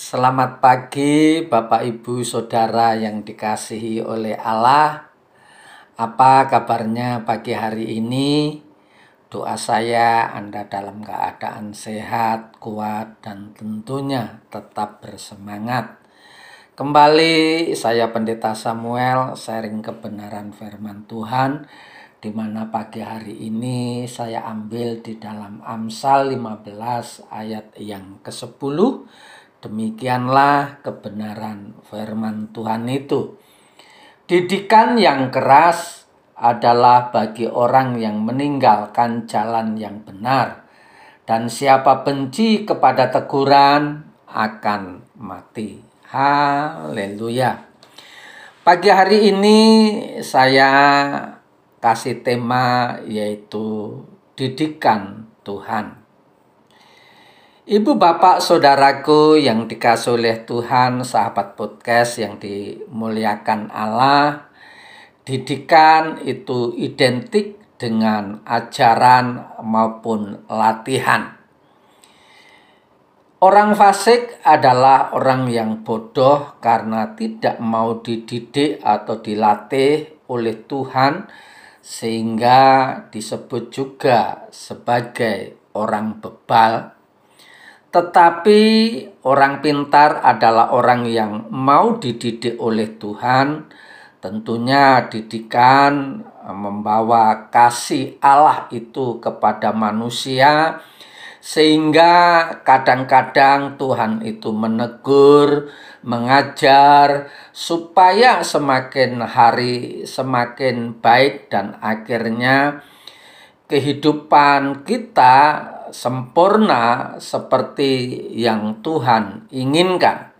selamat pagi Bapak Ibu Saudara yang dikasihi oleh Allah. Apa kabarnya pagi hari ini? Doa saya Anda dalam keadaan sehat, kuat, dan tentunya tetap bersemangat. Kembali saya Pendeta Samuel sharing kebenaran firman Tuhan di mana pagi hari ini saya ambil di dalam Amsal 15 ayat yang ke-10. Demikianlah kebenaran firman Tuhan itu. Didikan yang keras adalah bagi orang yang meninggalkan jalan yang benar. Dan siapa benci kepada teguran akan mati. Haleluya. Pagi hari ini saya kasih tema yaitu didikan Tuhan. Ibu bapak saudaraku yang dikasih oleh Tuhan, sahabat podcast yang dimuliakan Allah, didikan itu identik dengan ajaran maupun latihan. Orang fasik adalah orang yang bodoh karena tidak mau dididik atau dilatih oleh Tuhan sehingga disebut juga sebagai orang bebal. Tetapi orang pintar adalah orang yang mau dididik oleh Tuhan. Tentunya didikan membawa kasih Allah itu kepada manusia sehingga kadang-kadang Tuhan itu menegur, mengajar supaya semakin hari semakin baik dan akhirnya kehidupan kita sempurna seperti yang Tuhan inginkan.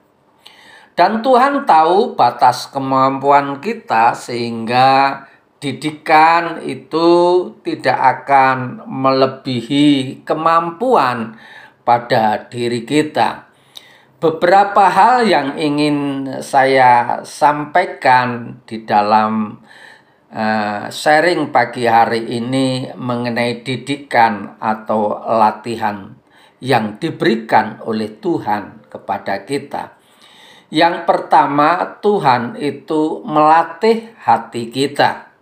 Dan Tuhan tahu batas kemampuan kita sehingga didikan itu tidak akan melebihi kemampuan pada diri kita. Beberapa hal yang ingin saya sampaikan di dalam uh, sharing pagi hari ini mengenai didikan atau latihan yang diberikan oleh Tuhan kepada kita. Yang pertama, Tuhan itu melatih hati kita.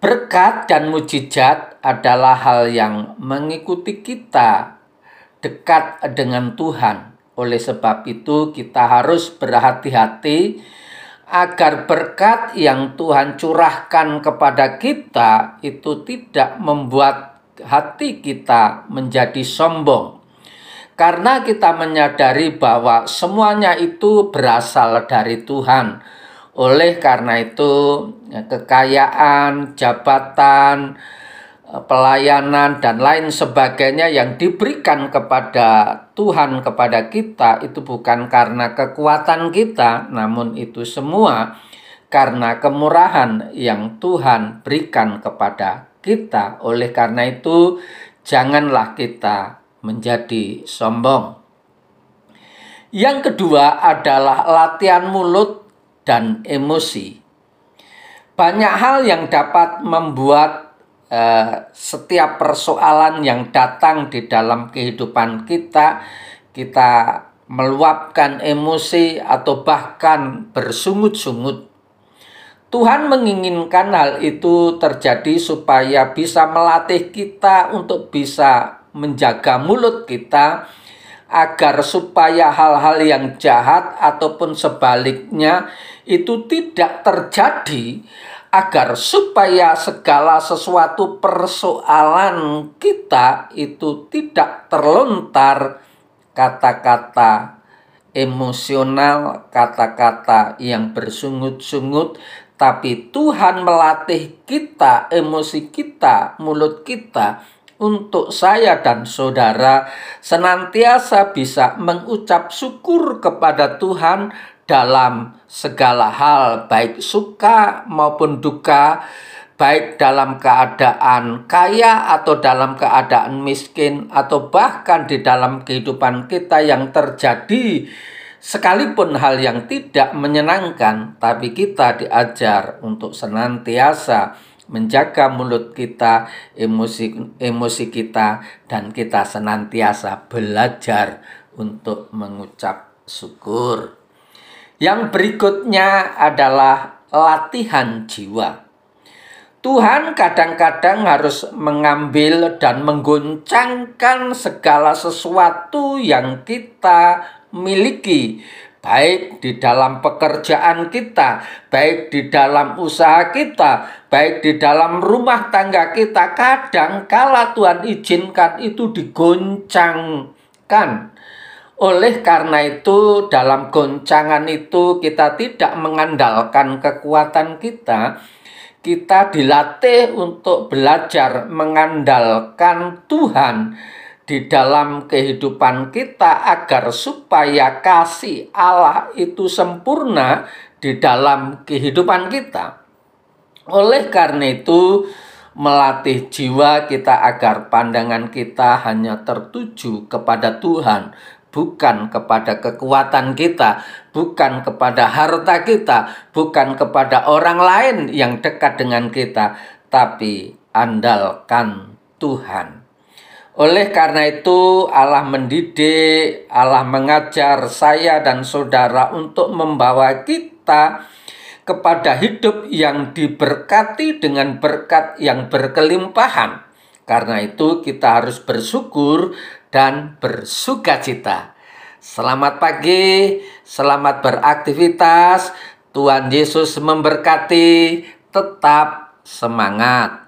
Berkat dan mujizat adalah hal yang mengikuti kita dekat dengan Tuhan. Oleh sebab itu, kita harus berhati-hati agar berkat yang Tuhan curahkan kepada kita itu tidak membuat hati kita menjadi sombong. Karena kita menyadari bahwa semuanya itu berasal dari Tuhan oleh karena itu, ya, kekayaan, jabatan, pelayanan, dan lain sebagainya yang diberikan kepada Tuhan, kepada kita, itu bukan karena kekuatan kita, namun itu semua karena kemurahan yang Tuhan berikan kepada kita. Oleh karena itu, janganlah kita menjadi sombong. Yang kedua adalah latihan mulut dan emosi. Banyak hal yang dapat membuat uh, setiap persoalan yang datang di dalam kehidupan kita, kita meluapkan emosi atau bahkan bersungut-sungut. Tuhan menginginkan hal itu terjadi supaya bisa melatih kita untuk bisa menjaga mulut kita agar supaya hal-hal yang jahat ataupun sebaliknya itu tidak terjadi agar supaya segala sesuatu persoalan kita itu tidak terlontar kata-kata emosional, kata-kata yang bersungut-sungut, tapi Tuhan melatih kita, emosi kita, mulut kita untuk saya dan saudara senantiasa bisa mengucap syukur kepada Tuhan dalam segala hal, baik suka maupun duka, baik dalam keadaan kaya atau dalam keadaan miskin, atau bahkan di dalam kehidupan kita yang terjadi. Sekalipun hal yang tidak menyenangkan, tapi kita diajar untuk senantiasa menjaga mulut kita, emosi emosi kita dan kita senantiasa belajar untuk mengucap syukur. Yang berikutnya adalah latihan jiwa. Tuhan kadang-kadang harus mengambil dan menggoncangkan segala sesuatu yang kita miliki baik di dalam pekerjaan kita, baik di dalam usaha kita, baik di dalam rumah tangga kita. Kadang kala Tuhan izinkan itu digoncangkan. Oleh karena itu, dalam goncangan itu kita tidak mengandalkan kekuatan kita, kita dilatih untuk belajar mengandalkan Tuhan di dalam kehidupan kita agar supaya kasih Allah itu sempurna di dalam kehidupan kita. Oleh karena itu, melatih jiwa kita agar pandangan kita hanya tertuju kepada Tuhan, bukan kepada kekuatan kita, bukan kepada harta kita, bukan kepada orang lain yang dekat dengan kita, tapi andalkan Tuhan. Oleh karena itu, Allah mendidik, Allah mengajar saya dan saudara untuk membawa kita kepada hidup yang diberkati dengan berkat yang berkelimpahan. Karena itu, kita harus bersyukur dan bersuka cita. Selamat pagi, selamat beraktivitas. Tuhan Yesus memberkati, tetap semangat.